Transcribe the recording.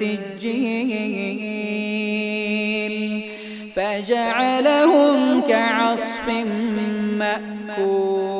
سجيل فجعلهم كعصف مأكول.